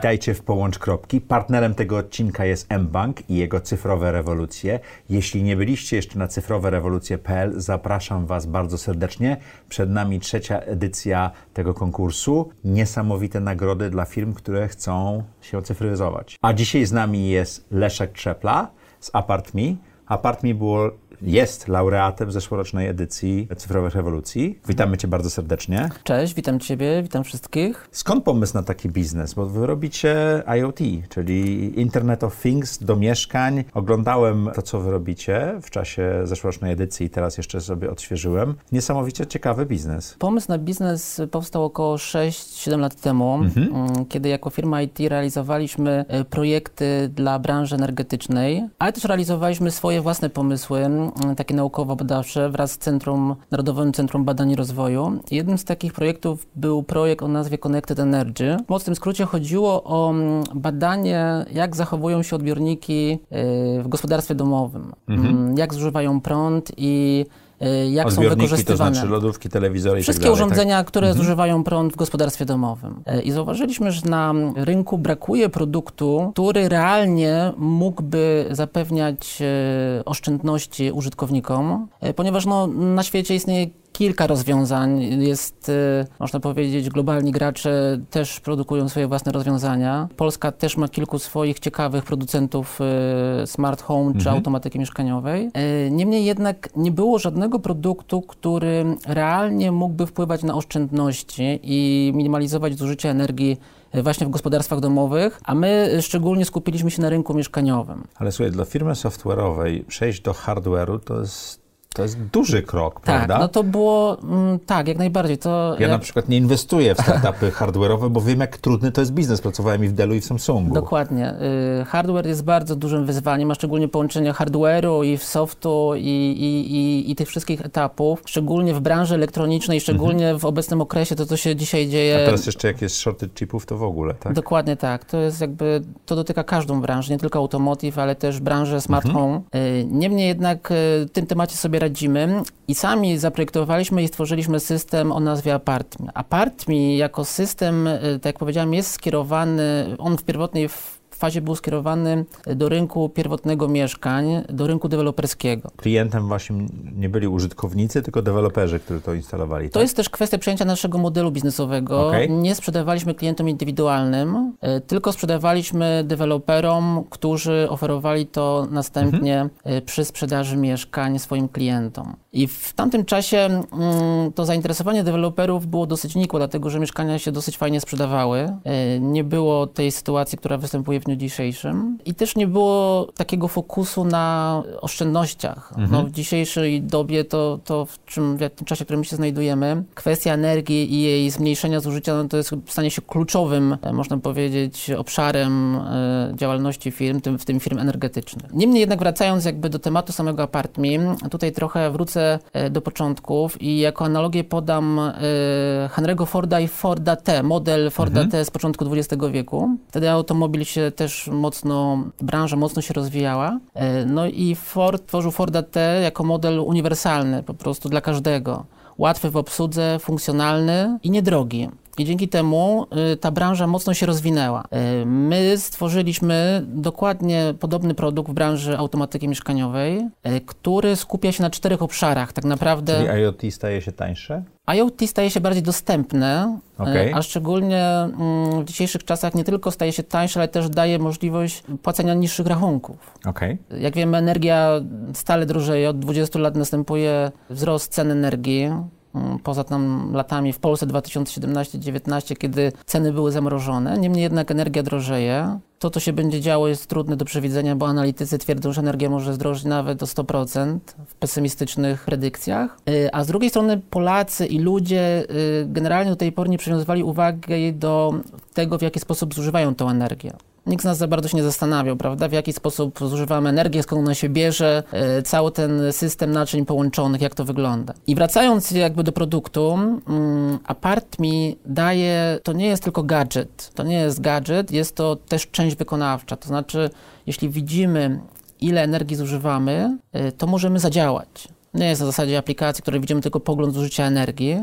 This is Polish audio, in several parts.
Witajcie w Połącz Kropki. Partnerem tego odcinka jest mBank i jego cyfrowe rewolucje. Jeśli nie byliście jeszcze na cyfrowerewolucje.pl, zapraszam Was bardzo serdecznie. Przed nami trzecia edycja tego konkursu. Niesamowite nagrody dla firm, które chcą się cyfryzować. A dzisiaj z nami jest Leszek Trzepla z ApartMe. ApartMe było jest laureatem zeszłorocznej edycji Cyfrowych Rewolucji. Witamy Cię bardzo serdecznie. Cześć, witam Ciebie, witam wszystkich. Skąd pomysł na taki biznes? Bo Wy robicie IoT, czyli Internet of Things do mieszkań. Oglądałem to, co Wy robicie w czasie zeszłorocznej edycji i teraz jeszcze sobie odświeżyłem. Niesamowicie ciekawy biznes. Pomysł na biznes powstał około 6-7 lat temu, mhm. Mm, kiedy jako firma IT realizowaliśmy e, projekty dla branży energetycznej, ale też realizowaliśmy swoje własne pomysły takie naukowo-badawcze wraz z Centrum, Narodowym Centrum Badań i Rozwoju. Jednym z takich projektów był projekt o nazwie Connected Energy. W mocnym skrócie chodziło o mm, badanie, jak zachowują się odbiorniki y, w gospodarstwie domowym, mhm. Mm, jak zużywają prąd i Y, jak są wykorzystywane. to znaczy lodówki, telewizory tak Wszystkie tak urządzenia, tak? które mhm. zużywają prąd w gospodarstwie domowym. Y, I zauważyliśmy, że na rynku brakuje produktu, który realnie mógłby zapewniać y, oszczędności użytkownikom, ponieważ no, na świecie istnieje kilka rozwiązań. Jest, y, można powiedzieć, globalni gracze też produkują swoje własne rozwiązania. Polska też ma kilku swoich ciekawych producentów y, smart home mhm. czy automatyki mieszkaniowej. Y, niemniej jednak nie było żadnego produktu, który realnie mógłby wpływać na oszczędności i minimalizować zużycie energii właśnie w gospodarstwach domowych, a my szczególnie skupiliśmy się na rynku mieszkaniowym. Ale słuchaj, dla firmy software'owej przejść do hardware'u to jest to jest duży krok, tak, prawda? no to było, mm, tak, jak najbardziej. To ja jak... na przykład nie inwestuję w startupy hardware'owe, bo wiem, jak trudny to jest biznes. Pracowałem i w Dellu, i w Samsungu. Dokładnie. Y, hardware jest bardzo dużym wyzwaniem, a szczególnie połączenie hardware'u i softu i, i, i, i, tych wszystkich etapów, szczególnie w branży elektronicznej, szczególnie mhm. w obecnym okresie, to co się dzisiaj dzieje. A teraz jeszcze jak jest shortage chipów, to w ogóle, tak? Dokładnie tak. To jest jakby, to dotyka każdą branżę, nie tylko automotive, ale też branżę smart mhm. home. Y, niemniej jednak y, w tym temacie sobie radzimy i sami zaprojektowaliśmy i stworzyliśmy system o nazwie Apartme. Apartme jako system, y, tak jak powiedziałem, jest skierowany, on w pierwotnej fazie był skierowany do rynku pierwotnego mieszkań, do rynku deweloperskiego. Klientem właśnie nie byli użytkownicy, tylko deweloperzy, którzy to instalowali. To tak? jest też kwestia przyjęcia naszego modelu biznesowego. Okay. Nie sprzedawaliśmy klientom indywidualnym, e, tylko sprzedawaliśmy deweloperom, którzy oferowali to następnie mhm. przy sprzedaży mieszkań swoim klientom. I w tamtym czasie mm, to zainteresowanie deweloperów było dosyć nikłe, dlatego że mieszkania się dosyć fajnie sprzedawały. E, nie było tej sytuacji, która występuje w dniu dzisiejszym. I też nie było takiego fokusu na oszczędnościach. No, mhm. No, w dzisiejszej dobie to, to w, czym, w tym czasie, w którym się znajdujemy, kwestia energii i jej zmniejszenia zużycia no, to jest stanie się kluczowym, e, można powiedzieć, obszarem e, działalności firm, tym, w tym firm energetycznych. Niemniej jednak wracając jakby do tematu samego apartmi, tutaj trochę wrócę e, do początków i jako analogię podam Henry'ego Forda i Forda T, model Forda mhm. T z początku XX wieku. Wtedy automobil się też mocno, branża mocno się rozwijała. E, no i Ford tworzył Forda T jako model uniwersalny, po prostu dla każdego. Łatwy w obsłudze, funkcjonalny i niedrogi. I dzięki temu y, ta branża mocno się rozwinęła. Y, my stworzyliśmy dokładnie podobny produkt w branży automatyki mieszkaniowej, y, który skupia się na czterech obszarach. Tak naprawdę. Czyli IoT staje się tańsze? IoT staje się bardziej dostępne, okay. a szczególnie mm, w dzisiejszych czasach nie tylko staje się tańsze, ale też daje możliwość płacenia niższych rachunków. Okay. Jak wiemy, energia stale drożeje. Od 20 lat następuje wzrost cen energii. Mm, poza tam latami w Polsce 2017-2019, kiedy ceny były zamrożone. Niemniej jednak energia drożeje. To, co się będzie działo, jest trudne do przewidzenia, bo analitycy twierdzą, że energia może zdrożyć nawet o 100% w pesymistycznych predykcjach. Y, a z drugiej strony Polacy i ludzie y, generalnie do tej pory nie przywiązywali uwagi do tego, w jaki sposób zużywają tą energię. Nikt z nas za bardzo się nie zastanawiał, prawda, w jaki sposób zużywamy energię, skąd ona się bierze, e, cały ten system naczyń połączonych, jak to wygląda. I wracając jakby do produktu, mm, ApartMe daje, to nie jest tylko gadżet, to nie jest gadżet, jest to też część wykonawcza, to znaczy jeśli widzimy, ile energii zużywamy, e, to możemy zadziałać. Nie jest na zasadzie aplikacji, w której widzimy tylko pogląd zużycia energii,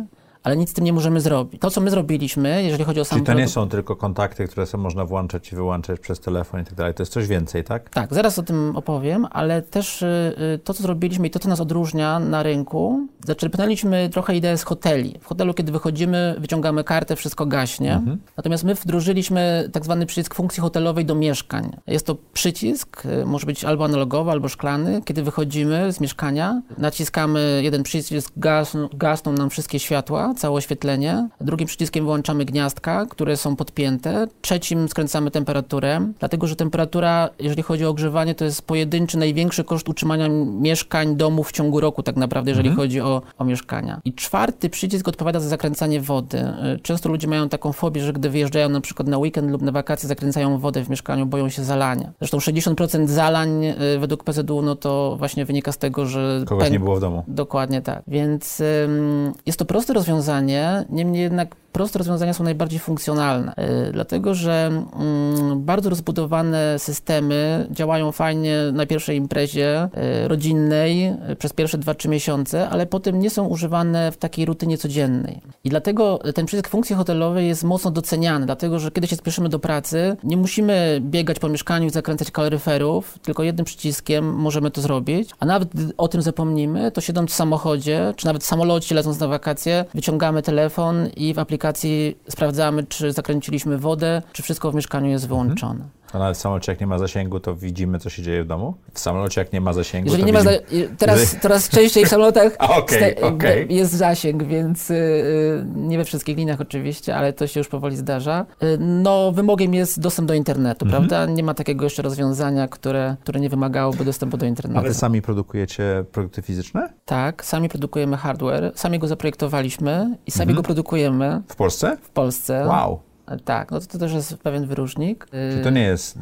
ale nic z tym nie możemy zrobić. To, co my zrobiliśmy, jeżeli chodzi o sam Czyli to nie są tylko kontakty, które są można włączać i wyłączać przez telefon i tak dalej, to jest coś więcej, tak? Tak, zaraz o tym opowiem, ale też y, y, to, co zrobiliśmy i to, co nas odróżnia na rynku, zaczerpnęliśmy trochę ideę z hoteli. W hotelu, kiedy wychodzimy, wyciągamy kartę, wszystko gaśnie. Mhm. Natomiast my wdrożyliśmy tak zwany przycisk funkcji hotelowej do mieszkań. Jest to przycisk, y, może być albo analogowy, albo szklany. Kiedy wychodzimy z mieszkania, naciskamy jeden przycisk, gasną, gasną nam wszystkie światła, całe oświetlenie. Drugim przyciskiem wyłączamy gniazdka, które są podpięte. Trzecim skręcamy temperaturę, dlatego że temperatura, jeżeli chodzi o ogrzewanie, to jest pojedynczy, największy koszt utrzymania mieszkań, domów w ciągu roku tak naprawdę, jeżeli mhm. chodzi o, o mieszkania. I czwarty przycisk odpowiada za zakręcanie wody. Y, często ludzie mają taką fobię, że gdy wyjeżdżają na przykład na weekend lub na wakacje, zakręcają wodę w mieszkaniu, boją się zalania. Zresztą 60% zalań y, według PZU, no to właśnie wynika z tego, że... Kogoś pęk... nie było w domu. Dokładnie tak. Więc ym, jest to proste rozwiązanie, niemniej jednak proste rozwiązania są najbardziej funkcjonalne, y, dlatego że mm, bardzo rozbudowane systemy działają fajnie na pierwszej imprezie y, rodzinnej y, przez pierwsze 2-3 miesiące, ale potem nie są używane w takiej rutynie codziennej. I dlatego ten przycisk funkcji hotelowej jest mocno doceniany, dlatego że kiedy się spieszymy do pracy, nie musimy biegać po mieszkaniu i zakręcać kaloryferów, tylko jednym przyciskiem możemy to zrobić, a nawet gdy o tym zapomnimy, to siedząc w samochodzie, czy nawet w samolocie lecąc na wakacje, wyciągamy telefon i w aplikacji aplikacji sprawdzamy, czy zakręciliśmy wodę, czy wszystko w mieszkaniu jest wyłączone. A nawet w samolocie, jak nie ma zasięgu, to widzimy, co się dzieje w domu? W samolocie, jak nie ma zasięgu, Jeżeli nie ma za... teraz, teraz częściej w samolotach okay, okay. jest zasięg, więc y, nie we wszystkich liniach oczywiście, ale to się już powoli zdarza. Y, no, wymogiem jest dostęp do internetu, mhm. prawda? Nie ma takiego jeszcze rozwiązania, które, które nie wymagałoby dostępu do internetu. A wy sami produkujecie produkty fizyczne? Tak, sami produkujemy hardware, sami go zaprojektowaliśmy i sami mhm. go produkujemy. W Polsce? W Polsce. Wow. Tak, no to, to też jest pewien wyróżnik. Czy to nie jest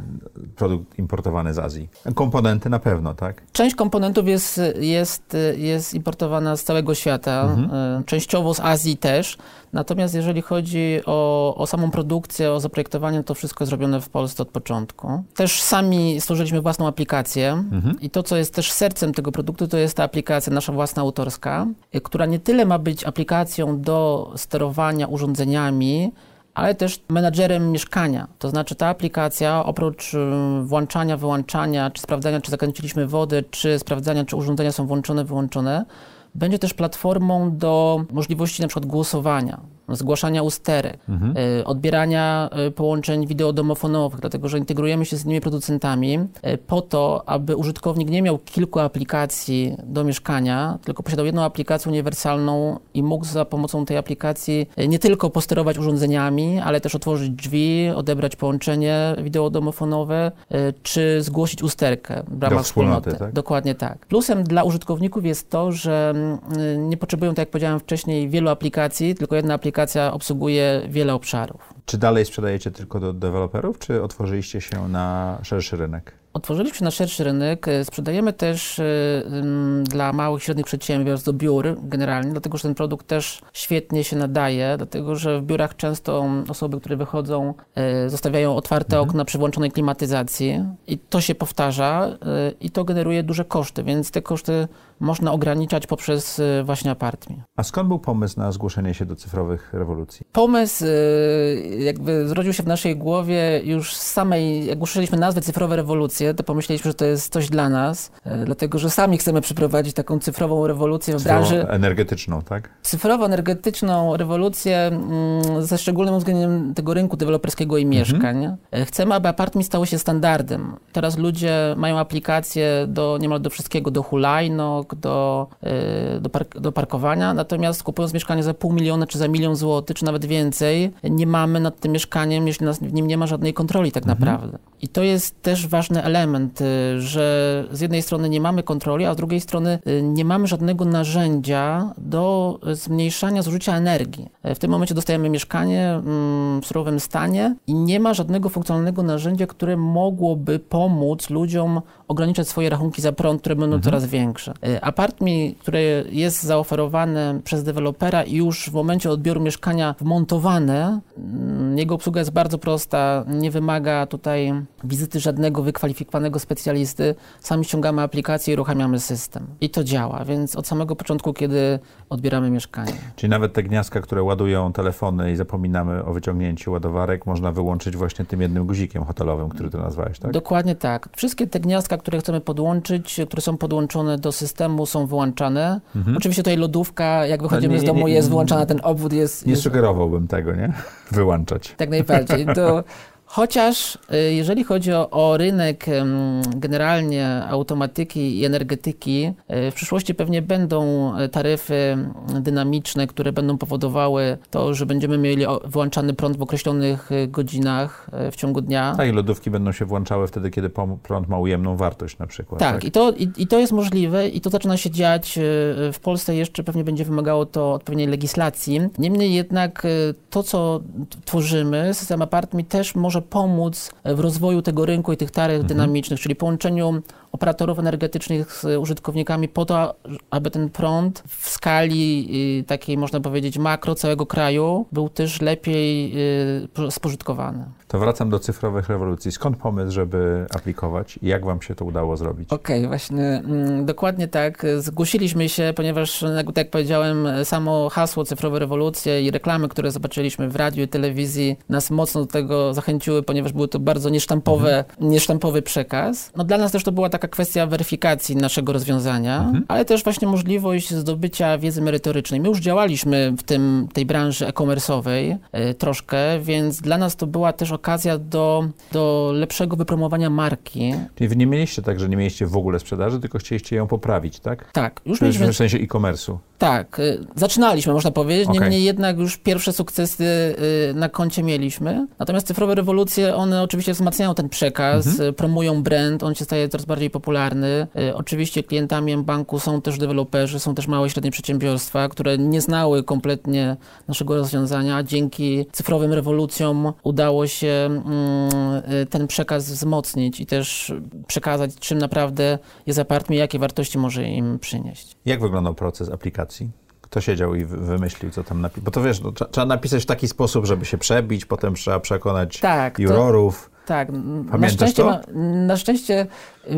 produkt importowany z Azji? Komponenty na pewno, tak? Część komponentów jest, jest, jest importowana z całego świata, mhm. E, częściowo z Azji też. Natomiast jeżeli chodzi o, o samą produkcję, o zaprojektowanie, to wszystko jest zrobione w Polsce od początku. Też sami stworzyliśmy własną aplikację mhm. i to, co jest też sercem tego produktu, to jest ta aplikacja nasza własna autorska, która nie tyle ma być aplikacją do sterowania urządzeniami, ale też menadżerem mieszkania. To znaczy ta aplikacja oprócz y, włączania, wyłączania, czy sprawdzania, czy zakręciliśmy wodę, czy sprawdzania, czy urządzenia są włączone, wyłączone, będzie też platformą do możliwości na przykład głosowania zgłaszania usterek, mhm. Y, odbierania y, połączeń wideodomofonowych, dlatego że integrujemy się z innymi producentami y, po to, aby użytkownik nie miał kilku aplikacji do mieszkania, tylko posiadał jedną aplikację uniwersalną i mógł za pomocą tej aplikacji nie tylko posterować urządzeniami, ale też otworzyć drzwi, odebrać połączenie wideodomofonowe, czy zgłosić usterkę w ramach wspólnoty. Tak? Dokładnie tak. Plusem dla użytkowników jest to, że nie potrzebują, tak jak powiedziałem wcześniej, wielu aplikacji, tylko jedna aplikacja aplikacja obsługuje wiele obszarów. Czy dalej sprzedajecie tylko do deweloperów, czy otworzyliście się na szerszy rynek? Otworzyliśmy na szerszy rynek. Sprzedajemy też dla małych i średnich przedsiębiorstw do biur generalnie, dlatego że ten produkt też świetnie się nadaje, dlatego że w biurach często osoby, które wychodzą, y, zostawiają otwarte mhm. okna przy włączonej klimatyzacji i to się powtarza y, i to generuje duże koszty, więc te koszty można ograniczać poprzez y, właśnie apartmi. A skąd był pomysł na zgłoszenie się do cyfrowych rewolucji? Pomysł jakby zrodził się w naszej głowie już z samej, jak usłyszeliśmy nazwę cyfrowe rewolucje, to pomyśleliśmy, że to jest coś dla nas, e, dlatego że sami chcemy przeprowadzić taką cyfrową rewolucję w branży. energetyczną, tak? Cyfrowo-energetyczną rewolucję mm, ze szczególnym uwzględnieniem tego rynku deweloperskiego i mhm. mieszkań. Mhm. Chcemy, aby apartment stały się standardem. Teraz ludzie mają aplikacje do niemal do wszystkiego, do do, e, do, park, do parkowania, natomiast kupując mieszkanie za pół miliona, czy za milion złotych, czy nawet więcej, nie mamy nad tym mieszkaniem, jeśli w nim nie ma żadnej kontroli tak mhm. naprawdę. I to jest też ważny element, y, że z jednej strony nie mamy kontroli, a z drugiej strony y, nie mamy żadnego narzędzia do zmniejszania zużycia energii. W tym momencie dostajemy mieszkanie mm, w surowym stanie i nie ma żadnego funkcjonalnego narzędzia, które mogłoby pomóc ludziom ograniczać swoje rachunki za prąd, które będą mhm. coraz większe. Y, Apartmi, który jest zaoferowany przez dewelopera i już w momencie odbioru mieszkania wmontowane, jego obsługa jest bardzo prosta, nie wymaga tutaj wizyty żadnego wykwalifikowanego specjalisty. Sami ściągamy aplikację i uruchamiamy system. I to działa, więc od samego początku, kiedy odbieramy mieszkanie. Czyli nawet te gniazdka, które ładują telefony i zapominamy o wyciągnięciu ładowarek, można wyłączyć właśnie tym jednym guzikiem hotelowym, który ty nazwałeś, tak? Dokładnie tak. Wszystkie te gniazdka, które chcemy podłączyć, które są podłączone do systemu, są wyłączane. Mhm. Oczywiście tutaj lodówka, jak wychodzimy nie, nie, z domu, jest wyłączana, ten obwód jest... Nie jest... sugerowałbym tego, nie? Wyłączać. Tak najbardziej. To Chociaż y, jeżeli chodzi o, o, rynek generalnie automatyki i energetyki, y, w przyszłości pewnie będą y, taryfy dynamiczne, które będą powodowały to, że będziemy mieli włączany prąd w określonych godzinach w ciągu dnia. Tak, i lodówki będą się włączały wtedy, kiedy prąd ma ujemną wartość na przykład. Tak, tak? I, to, i, i, to jest możliwe i to zaczyna się dziać. W Polsce jeszcze pewnie będzie wymagało to odpowiedniej legislacji. Niemniej jednak to, co tworzymy, system apartmi też może pomóc w rozwoju tego rynku i tych taryf mhm. dynamicznych, czyli połączeniu operatorów energetycznych z użytkownikami po to, aby ten prąd w skali y, takiej, można powiedzieć, makro całego kraju był też lepiej y, spożytkowany. To wracam do cyfrowych rewolucji. Skąd pomysł, żeby aplikować i jak wam się to udało zrobić? Okej, okay, właśnie mm, dokładnie tak. Zgłosiliśmy się, ponieważ, tak jak powiedziałem, samo hasło cyfrowe rewolucje i reklamy, które zobaczyliśmy w radiu i telewizji nas mocno do tego zachęciły, ponieważ był to bardzo niesztampowe, mhm. niesztampowy przekaz. No dla nas też to była taka kwestia weryfikacji naszego rozwiązania, mhm. ale też właśnie możliwość zdobycia wiedzy merytorycznej. My już działaliśmy w tym, tej branży e-commerce'owej y, troszkę, więc dla nas to była też okazja do, do lepszego wypromowania marki. Czyli wy nie mieliście tak, że nie mieliście w ogóle sprzedaży, tylko chcieliście ją poprawić, tak? Tak. Już mieliśmy... W sensie e-commerce'u. Tak. Y, zaczynaliśmy, można powiedzieć. Okay. Niemniej jednak już pierwsze sukcesy y, na koncie mieliśmy. Natomiast cyfrowe rewolucje, one oczywiście wzmacniają ten przekaz, mhm. promują brand, on się staje coraz bardziej popularny. Oczywiście klientami banku są też deweloperzy, są też małe i średnie przedsiębiorstwa, które nie znały kompletnie naszego rozwiązania. Dzięki cyfrowym rewolucjom udało się Mm, y, ten przekaz wzmocnić i też przekazać, czym naprawdę jest apartment i jakie wartości może im przynieść. Jak wyglądał proces aplikacji? Kto siedział i wymyślił, co tam napisać? Bo to wiesz, no, trzeba napisać w taki sposób, żeby się przebić, potem trzeba przekonać tak, jurorów. To, tak, Pamiętasz na szczęście? Ma, na szczęście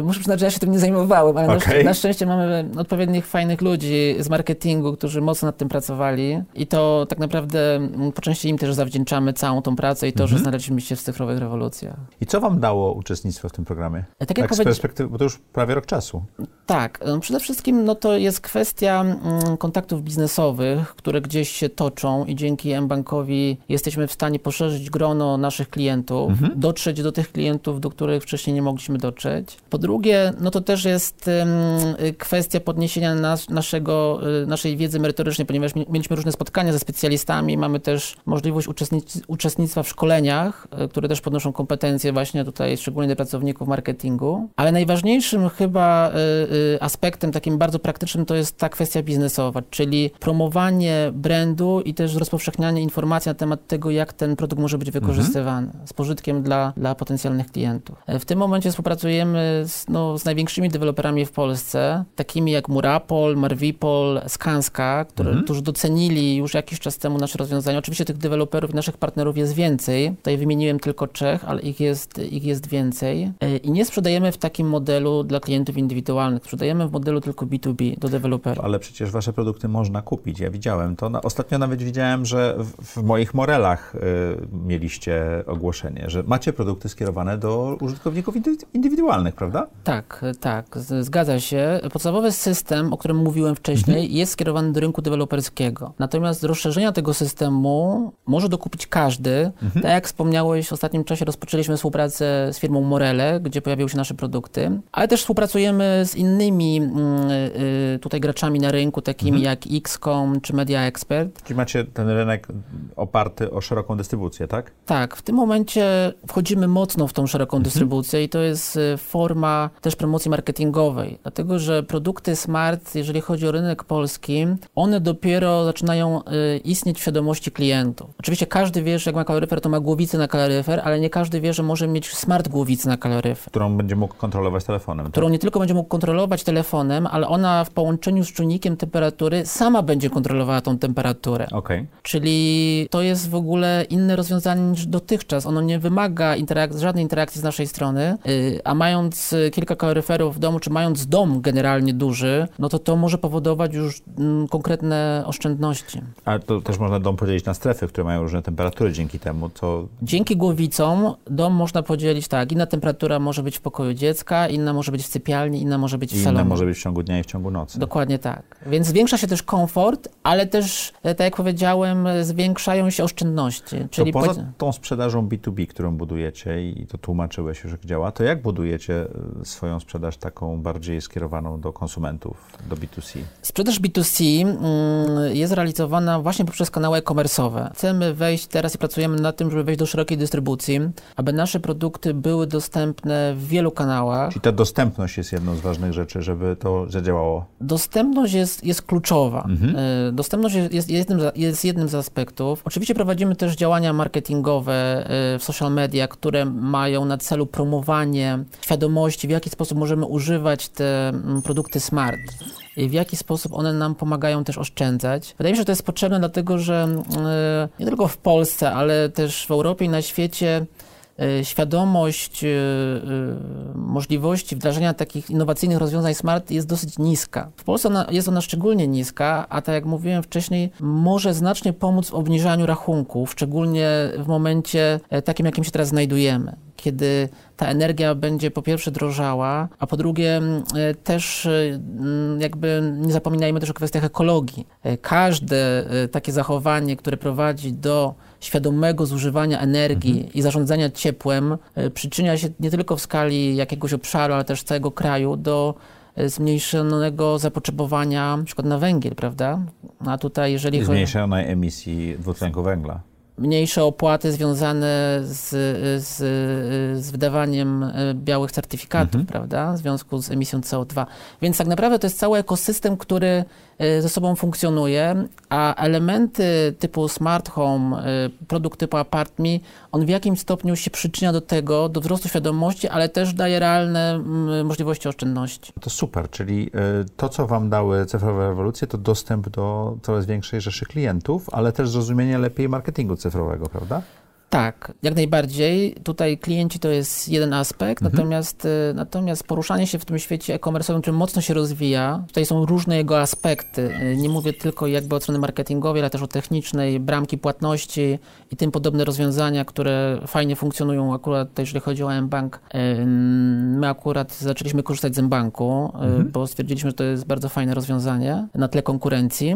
Muszę przyznać, że ja się tym nie zajmowałem, ale okay. na, szczęście mamy odpowiednich, fajnych ludzi z marketingu, którzy mocno nad tym pracowali i to tak naprawdę mm, po części im też zawdzięczamy całą tą pracę i to, mm -hmm. że mhm. znaleźliśmy się w cyfrowych rewolucjach. I co wam dało uczestnictwo w tym programie? E, tak, jak tak z perspektywy, bo to już prawie rok czasu. Tak, no przede wszystkim no to jest kwestia mm, kontaktów biznesowych, które gdzieś się toczą i dzięki mBankowi jesteśmy w stanie poszerzyć grono naszych klientów, mm -hmm. dotrzeć do tych klientów, do których wcześniej nie mogliśmy dotrzeć. Po drugie, no to też jest kwestia podniesienia nas, naszego, y, naszej wiedzy merytorycznej, ponieważ mieliśmy różne spotkania ze specjalistami, mamy też możliwość uczestnic uczestnictwa w szkoleniach, y, które też podnoszą kompetencje właśnie tutaj, szczególnie dla pracowników marketingu. Ale najważniejszym chyba y, aspektem takim bardzo praktycznym to jest ta kwestia biznesowa, czyli promowanie brandu i też rozpowszechnianie informacji na temat tego, jak ten produkt może być wykorzystywany mhm. z pożytkiem dla, dla potencjalnych klientów. W tym momencie współpracujemy z, no, z największymi deweloperami w Polsce, takimi jak Murapol, Marvipol, Skanska, które, mhm. którzy docenili już jakiś czas temu nasze rozwiązania. Oczywiście tych deweloperów naszych partnerów jest więcej. Tutaj wymieniłem tylko trzech, ale ich jest, ich jest więcej. E, I nie sprzedajemy w takim modelu dla klientów indywidualnych. Sprzedajemy w modelu tylko B2B do deweloperów. Ale przecież wasze produkty można kupić. Ja widziałem to. Na, ostatnio nawet widziałem, że w, w moich morelach y, mieliście ogłoszenie, że macie produkty skierowane do użytkowników indywidualnych, prawda? Prawda? Tak, tak, zgadza się. Podstawowy system, o którym mówiłem wcześniej, mhm. jest skierowany do rynku deweloperskiego. Natomiast rozszerzenia tego systemu może dokupić każdy. Mhm. Tak jak wspomniałeś, w ostatnim czasie rozpoczęliśmy współpracę z firmą Morele, gdzie pojawiły się nasze produkty, ale też współpracujemy z innymi mm, y, tutaj graczami na rynku, takimi mhm. jak XCOM czy Media Expert. Czyli macie ten rynek oparty o szeroką dystrybucję, tak? Tak, w tym momencie wchodzimy mocno w tą szeroką mhm. dystrybucję i to jest e, forma też promocji marketingowej, dlatego że produkty smart, jeżeli chodzi o rynek polski, one dopiero zaczynają e, istnieć w świadomości klientów. Oczywiście każdy wie, że jak ma kaloryfer, to ma głowicę na kaloryfer, ale nie każdy wie, że może mieć smart głowicę na kaloryfer. Którą będzie mógł kontrolować telefonem. Tak? Którą nie tylko będzie mógł kontrolować telefonem, ale ona w połączeniu z czujnikiem temperatury sama będzie kontrolowała tą temperaturę. Okay. Czyli to jest w ogóle inne rozwiązanie niż dotychczas. Ono nie wymaga interak żadnej interakcji z naszej strony, yy, a mając kilka kaloryferów w domu, czy mając dom generalnie duży, no to to może powodować już mm, konkretne oszczędności. A to też można dom podzielić na strefy, które mają różne temperatury dzięki temu, co... Dzięki głowicom dom można podzielić tak, inna temperatura może być w pokoju dziecka, inna może być w sypialni, inna może być w salonie. Inna może być w ciągu dnia i w ciągu nocy. Dokładnie tak. Więc zwiększa się też komfort, ale też, e, tak jak powiedziałem, zwiększają się oszczędności. Czyli to poza tą sprzedażą B2B, którą budujecie i to tłumaczyłeś już, jak działa, to jak budujecie swoją sprzedaż taką bardziej skierowaną do konsumentów, do B2C? Sprzedaż B2C mm, jest realizowana właśnie poprzez kanały e-commerce'owe. Chcemy wejść teraz i pracujemy nad tym, żeby wejść do szerokiej dystrybucji, aby nasze produkty były dostępne w wielu kanałach. Czyli ta dostępność jest jedną z ważnych rzeczy, żeby to zadziałało? Dostępność jest, jest kluczowa. Mhm. E, dostępność jest, jest, jednym, jest jednym z aspektów. Oczywiście prowadzimy też działania marketingowe e, w social media, które mają na celu promowanie świadomości, w jaki sposób możemy używać te mm, produkty smart i w jaki sposób one nam pomagają też oszczędzać. Wydaje mi się, że to jest potrzebne dlatego, że e, nie tylko w Polsce, ale też w Europie i na świecie E, świadomość e, możliwości wdrażania takich innowacyjnych rozwiązań smart jest dosyć niska. W Polsce ona, jest ona szczególnie niska, a tak jak mówiłem wcześniej, może znacznie pomóc w obniżaniu rachunków, szczególnie w momencie takim, jakim się teraz znajdujemy kiedy ta energia będzie po pierwsze drożała, a po drugie też jakby nie zapominajmy też o kwestiach ekologii. Każde takie zachowanie, które prowadzi do świadomego zużywania energii mhm. i zarządzania ciepłem e, przyczynia się nie tylko w skali jakiegoś obszaru, ale też całego kraju do e, zmniejszonego zapotrzebowania na przykład na węgiel, prawda? A tutaj jeżeli Zmniejszonej emisji dwutlenku węgla mniejsze opłaty związane z, z, z wydawaniem e, białych certyfikatów, mhm. prawda, w związku z emisją CO2. Więc tak naprawdę to jest cały ekosystem, który e, ze sobą funkcjonuje, a elementy typu smart home, e, produkt typu ApartMe, on w jakimś stopniu się przyczynia do tego, do wzrostu świadomości, ale też daje realne możliwości oszczędności. To super, czyli to, co wam dały cyfrowe rewolucje, to dostęp do coraz większej rzeszy klientów, ale też zrozumienie lepiej marketingu cyfrowego, prawda? Tak, jak najbardziej. Tutaj klienci to jest jeden aspekt, mhm. natomiast, y, natomiast poruszanie się w tym świecie e-commerce'owym, który mocno się rozwija, tutaj są różne jego aspekty. Y, nie mówię tylko jakby od strony marketingowej, ale też o technicznej, bramki płatności i tym podobne rozwiązania, które fajnie funkcjonują akurat jeżeli chodzi o mBank. Y, my akurat zaczęliśmy korzystać z mBanku, mhm. bo stwierdziliśmy, że to jest bardzo fajne rozwiązanie na tle konkurencji,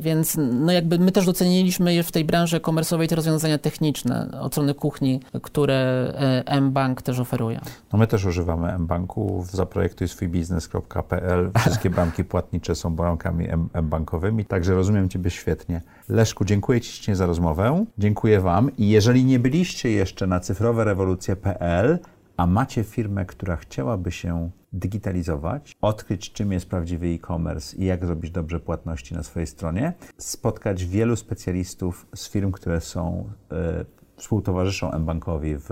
więc no jakby my też doceniliśmy w tej branży e-commerce'owej te rozwiązania techniczne techniczne od strony kuchni, które e, mBank też oferuje. No my też używamy mBanku. Zaprojektuj swój biznes.pl. Wszystkie banki płatnicze są bankami mBankowymi, także rozumiem Ciebie świetnie. Leszku, dziękuję Ci ślicznie za rozmowę. Dziękuję Wam i jeżeli nie byliście jeszcze na cyfrowerewolucje.pl, a macie firmę, która chciałaby się digitalizować, odkryć, czym jest prawdziwy e-commerce i jak zrobić dobrze płatności na swojej stronie, spotkać wielu specjalistów z firm, które są y, współtowarzyszą mBankowi w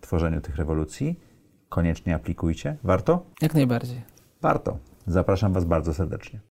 tworzeniu tych rewolucji, koniecznie aplikujcie. Warto? Jak najbardziej. Warto. Zapraszam Was bardzo serdecznie.